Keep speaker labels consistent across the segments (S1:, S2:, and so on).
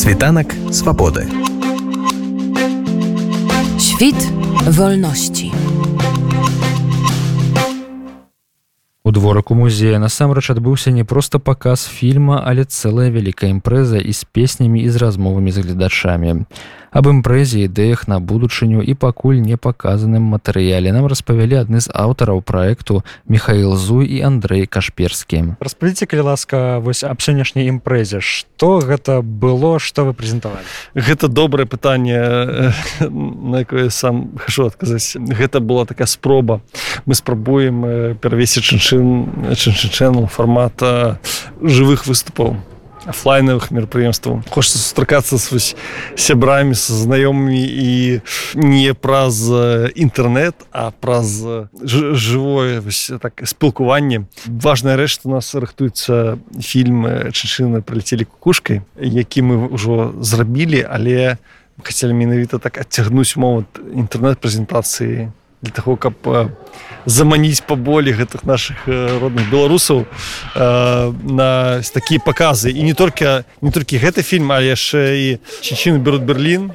S1: Світанак свабоды.
S2: Świt wolności.
S3: У дворыку музея насамрэч адбыўся не проста паказ фільма, але цэлая вялікая імпрэза і з песнямі і з размовамі з гледачамі. Аб імпрэзе ідэях на будучыню і пакуль не паказаным матэрыяле нам распавялі адны з аўтараў праекту Михаил Зуй і Андрей Кашперскі.
S4: Распыліце калі ласка вось аб сённяшняй імпрэзе. Што гэта было што вы прэзентавалі?
S5: Гэта добрае пытанне на якое сам хачу адказаць. Гэта была такая спроба. Мы спрабуем перавесіць чынчын чынчын фармата жывых выступаў офлайновых мерапрыемстваў хочется сустракацца с сябрамі со знаёмымі і не праз інтэрнет а праз жывое так спілкуванне. Важная рэч у нас рыхтуецца фільм чынчыны прыляцелі кукушкай які мы ўжо зрабілі але хацелі менавіта так адцягнуць момант інтэрнэт-прэзентацыі для таго каб заманіць паболі гэтых наших родных беларусаў на такія паказы. І не толькі не толькі гэты фільм а яшчэ і чынчыны берут Берлін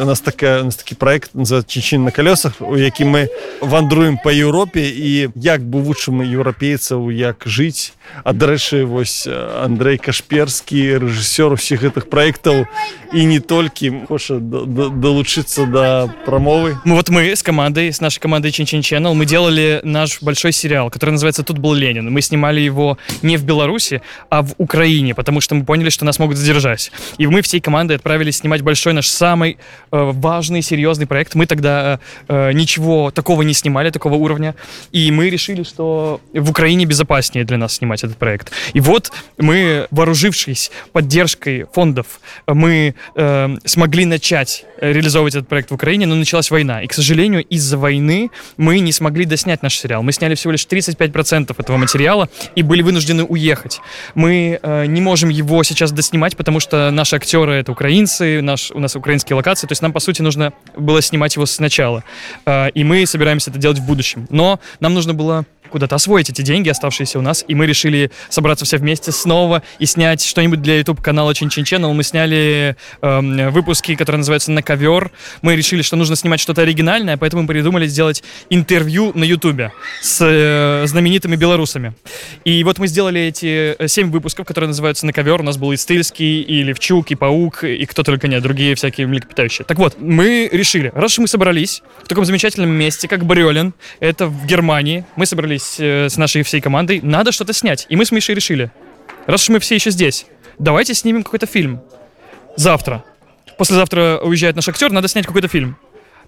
S5: у нас такая нас такі проект за чынчын на калёсах у якім мы вандруем по Еўропе. І як бы вучым еўрапейцаў як жыць. А дарэчы вось Андрей кашперскі рэжысёр усіх гэтых проектаў і не толькі хоча далучыцца до прамовы.
S6: Мы вот мы с командой с нашей командой Чинчин Channel мы делали наш большой сериал который называется тут был Ленин мы снимали его не в Беларуси а в Украине потому что мы поняли что нас могут задержать. И мы всей командой отправились снимать большой наш самый э, важный серьезный проект. Мы тогда э, ничего такого не снимали такого уровня. И мы решили что в Украине безопаснее для нас снимать этот проект. И вот мы вооружившись поддержкой фондов мы э, смогли начать реализовывать этот проект в Украине но началась война. И к сожалению из-за войны мы не смогли доснять наш сериал. Мы сняли всего лишь 35 процентов этого материала и были вынуждены уехать. Мы э, не можем его сейчас доснимать потому что наши актеры это украинцы наш у нас украинские локации. То есть нам по сути нужно было снимать его сначала. Э, и мы собираемся это делать в будущем. Но нам нужно было куда-то освоить эти деньги, оставшиеся у нас, и мы решили собраться все вместе снова и снять что-нибудь для YouTube канала Чин Чин Channel. Мы сняли э, выпуски, которые называются «На ковер». Мы решили, что нужно снимать что-то оригинальное, поэтому мы придумали сделать интервью на YouTube с э, знаменитыми белорусами. И вот мы сделали эти семь выпусков, которые называются «На ковер». У нас был и Стыльский, и Левчук, и Паук, и кто только нет, другие всякие млекопитающие. Так вот, мы решили, раз уж мы собрались в таком замечательном месте, как Брёлин, это в Германии, мы собрались с нашей всей командой, надо что-то снять. И мы с Мишей решили, раз уж мы все еще здесь, давайте снимем какой-то фильм. Завтра. Послезавтра уезжает наш актер, надо снять какой-то фильм.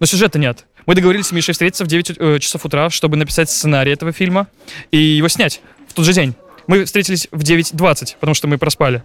S6: Но сюжета нет. Мы договорились с Мишей встретиться в 9 э, часов утра, чтобы написать сценарий этого фильма и его снять в тот же день. Мы встретились в 9.20, потому что мы проспали.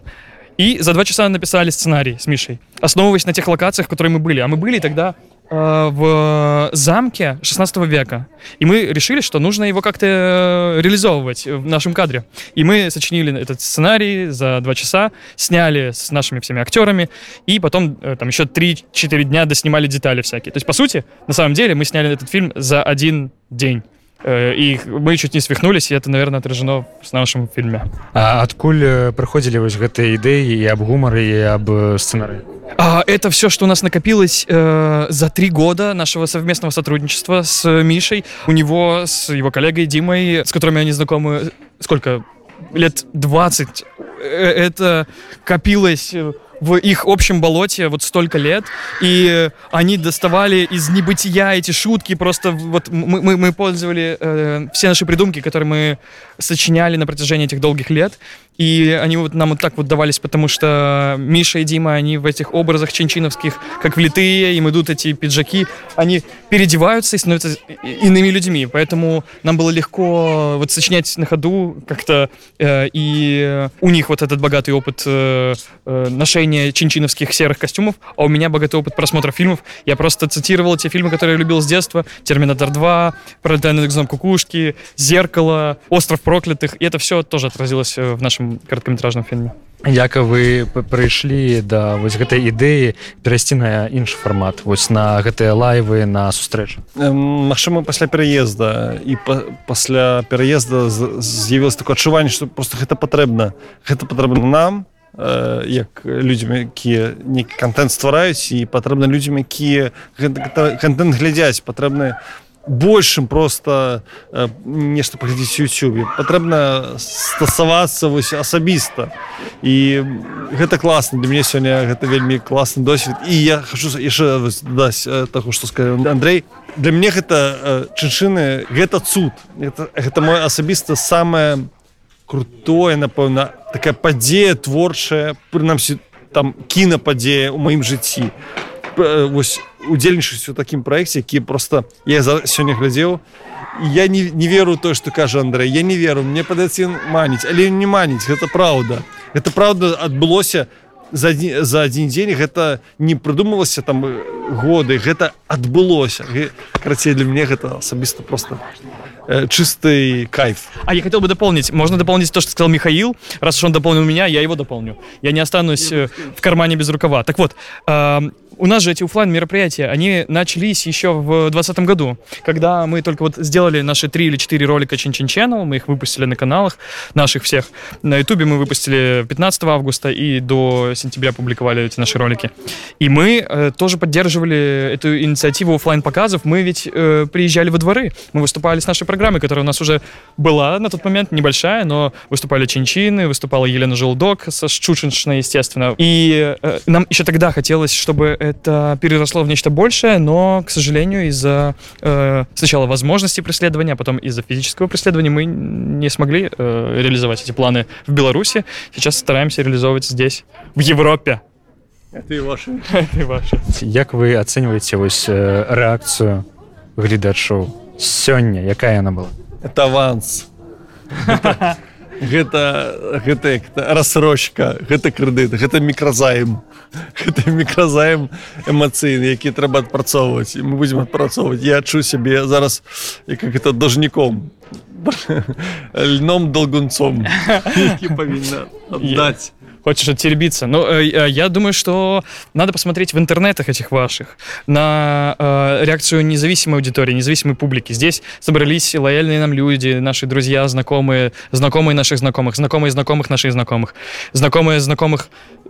S6: И за два часа написали сценарий с Мишей, основываясь на тех локациях, в которые мы были. А мы были тогда э, в замке 16 века. И мы решили, что нужно его как-то реализовывать в нашем кадре. И мы сочинили этот сценарий за два часа, сняли с нашими всеми актерами, и потом э, там еще 3-4 дня доснимали детали всякие. То есть, по сути, на самом деле, мы сняли этот фильм за один день. і мы чуть не свихнулись і это наверное отражено в нашем фильме
S4: А адкуль прыходзілі вось гэтыя ідэі і аб гумары і аб сценарыі
S6: а, это все что у нас накопилось э, за три года нашего совместного сотрудничества с Мишей у него с его коллегой Димой с которыми они знакомы сколько лет 20 это копилось в их общем болоте вот столько лет, и они доставали из небытия эти шутки, просто вот мы, мы, мы пользовали э, все наши придумки, которые мы сочиняли на протяжении этих долгих лет, и они вот нам вот так вот давались, потому что Миша и Дима, они в этих образах чинчиновских, как влитые, им идут эти пиджаки, они переодеваются и становятся иными людьми, поэтому нам было легко вот сочинять на ходу как-то, э, и у них вот этот богатый опыт э, э, ношения чинчиновских серых костюмов, а у меня богатый опыт просмотра фильмов. Я просто цитировал те фильмы, которые я любил с детства, «Терминатор 2», «Пролетая над кукушки», «Зеркало», «Остров проклятых», и это все тоже отразилось в нашем кароткаметражным фільме
S4: Як вы прыйшлі да вось гэтай ідэі перайсці на іншы фармат? Вось на гэтыя лайвы на сустрэчу
S5: Магчыма пасля пераезда. І па, пасля пераезда з'явілось такое адчуванне што просто гэта патрэбна. Гэта патрэбна нам як людзям якія нейкі контент ствараюць і патрэбна людзям якія контент глядзяць. Патрэбны большым просто э, нешта паглядзець YouTube патрэбна стасавацца вось асабіста. І гэта класна. Для мяне сёння гэта вельмі класны досвед. І я хочу яшчэ даць таго што сказал Андрей для мне гэта чынчыны гэта цуд. Это, гэта мой асабіста самое крутое напэўна такая падзея творчая прынамсі там кінападзея у маім жыцці вось удзельнічаць у такім праекце які просто я за сёння глядзеў я не, не веру то что кажа Андрей я не веру. Мне падаецца маніць але не маніць гэта праўда это правда адбылося за адзін, за адзін дзень гэта не прыдумалася там годы гэта адбылося карацей для мне гэта асабіста просто э, чистый кайф.
S6: А я хотел бы дополнить. Можно дополнить то, что сказал Михаил. Раз уж он дополнил меня, я его дополню. Я не останусь э, в кармане без рукава. Так вот, э, у нас же эти офлайн мероприятия, они начались еще в 2020 году, когда мы только вот сделали наши три или четыре ролика Чин Чин Channel, мы их выпустили на каналах наших всех. На ютубе мы выпустили 15 августа и до сентября публиковали эти наши ролики. И мы э, тоже поддерживали эту инициативу офлайн показов Мы ведь э, приезжали во дворы, мы выступали с нашей программой, которая у нас уже была на тот момент небольшая, но выступали Чинчины, выступала Елена Желдок со Шчучиншной, естественно. И э, нам еще тогда хотелось, чтобы это переросло в нечто большее, но, к сожалению, из-за э, сначала возможности преследования, а потом из-за физического преследования мы не смогли э, реализовать эти планы в Беларуси. Сейчас стараемся реализовывать здесь, в Европе.
S5: Это и ваши.
S6: Это и ваши.
S4: Як вы оцениваете вось э, реакцию гледачоў сёння якая она была?
S5: Это аванс. Гэта гэта рассрочка гэта крэдыт гэта мікразаем гэта мікразаем эмацыйны які трэба адпрацоўваць. І мы будзем адпрацоўваць. Я адчу сябе зараз як как это дажніком. Льном долгунцом павінна аддаць
S6: Хочешь оттеребиться? Ну, э, э, я думаю, что надо посмотреть в интернетах этих ваших на э, реакцию независимой аудитории, независимой публики. Здесь собрались лояльные нам люди, наши друзья, знакомые, знакомые наших знакомых, знакомые знакомых наших знакомых, знакомые знакомых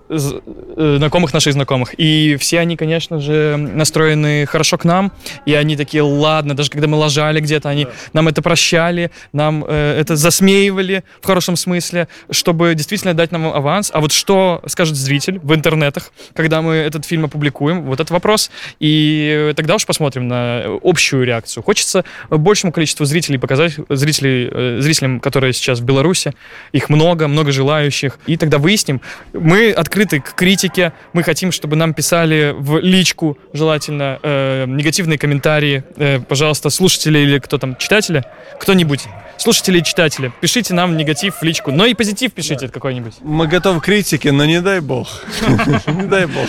S6: знакомых наших знакомых. И все они, конечно же, настроены хорошо к нам. И они такие, ладно, даже когда мы лажали где-то, они нам это прощали, нам э, это засмеивали в хорошем смысле, чтобы действительно дать нам аванс. А вот что скажет зритель в интернетах, когда мы этот фильм опубликуем, вот этот вопрос. И тогда уж посмотрим на общую реакцию. Хочется большему количеству зрителей показать, зрителей, э, зрителям, которые сейчас в Беларуси, их много, много желающих. И тогда выясним. Мы открыты открыты к критике. Мы хотим, чтобы нам писали в личку, желательно, э, негативные комментарии. Э, пожалуйста, слушатели или кто там, читатели, кто-нибудь слушатели и читатели, пишите нам негатив в личку, но и позитив пишите да. какой-нибудь.
S5: Мы готовы к критике, но не дай бог. не дай бог.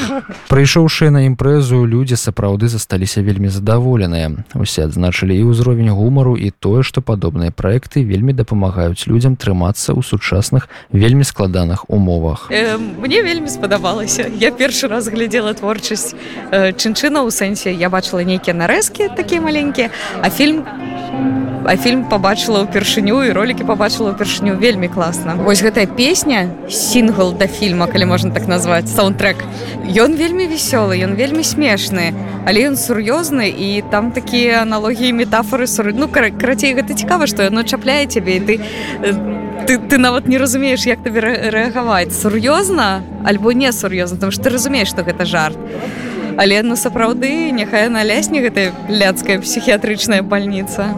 S3: Прыйшоўшыя на імпрэзу людзі сапраўды засталіся вельмі задаволеныя. Усе адзначылі і ўзровень гумару і тое, што падобныя праекты вельмі дапамагаюць людзям трымацца ў сучасных вельмі складаных умовах.
S1: Э, мне вельмі спадабалася. Я першы раз глядзела творчасць э, чынчына ў сэнсе я бачыла нейкія нарэзкі такія маленькія, а фільм А фільм побачыла ўпершыню і ролики побачыла ўпершыню вельмі класна. Вось гэтая песня сингл да фільма калі можна так назваць саундтрек ён вельмі вясёлы ён вельмі смешны але ён сур'ёзны і там такія аналогіі метафоры суры ну карацей гэта цікава што яно чапляе цябе і ты ты, ты нават не разумееш як табе рэагаваць сур'ёзна альбо не сур'ёзна там ты разумееш што гэта жарт. Але ну сапраўды няхай на лясне гэтая ляцкая псіхіятрычная больница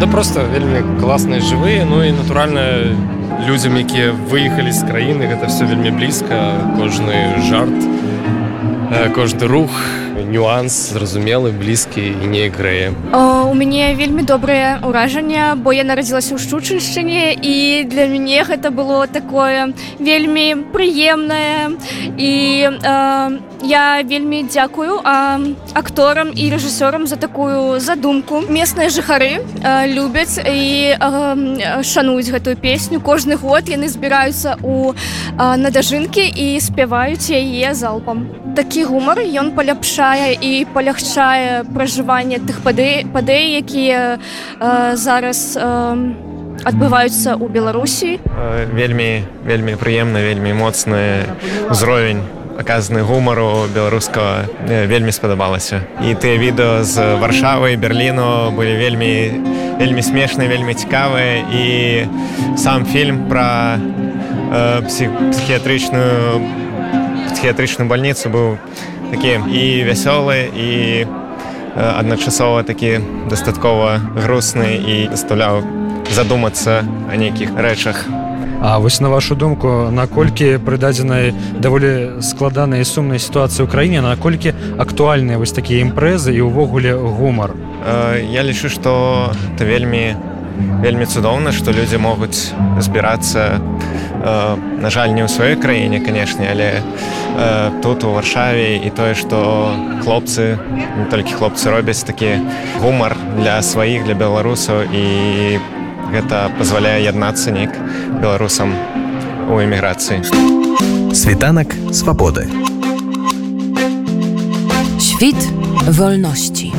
S7: да просто вельмі класныя жывыя ну і натуральна людзям якія выехалі з краіны гэта все вельмі блізка кожны жарт кожны рух нюанс зразумелы блізкі і не грэе.
S8: У мяне вельмі добрае ўражанне бо я нарадзілася ў шчучыншчыне і для мяне гэта было такое вельмі прыемнае і э, я вельмі дзякую акторам і рэжысёрам за такую задумку. Местныя жыхары любяць і шануюць гэтую песню. Кожны год яны збіраюцца у надажынкі і спяваюць яе залпам. Такі гумар ён паляпшае і палягчае пражыванне тых падэй падэй якія зараз адбываюцца ў беларусі.
S9: Вельмі вельмі прыемна вельмі моцны ўзровень аказаны гумару беларускага вельмі спадабалася і тыя відэо з варшавы берліну былі вельмі вельмі смешныя вельмі цікавыя і сам фільм пра э, псіхіятрычную псіхіятрычную больніцу быў такі і вясёлы і адначасова такі дастаткова грустны і заставляў задумацца о нейкіх рэчах
S4: А вось на вашу думку наколькі пры дадзенай даволі складанай сумнай сітуацыі ў краіне наколькі актуальныя вось такія імпрэзы і ўвогуле гумар?
S9: Я лічу што это вельмі вельмі цудоўна што людзі могуць збірацца на жаль не ў сваёй краіне канешне але тут у варшаве і тое што хлопцы толькі хлопцы робяць такі гумар для сваіх для беларусаў і гэта пазваляе яднацца неяк беларусам у эміграцыі
S10: світанак свабоды
S2: Świt wolności.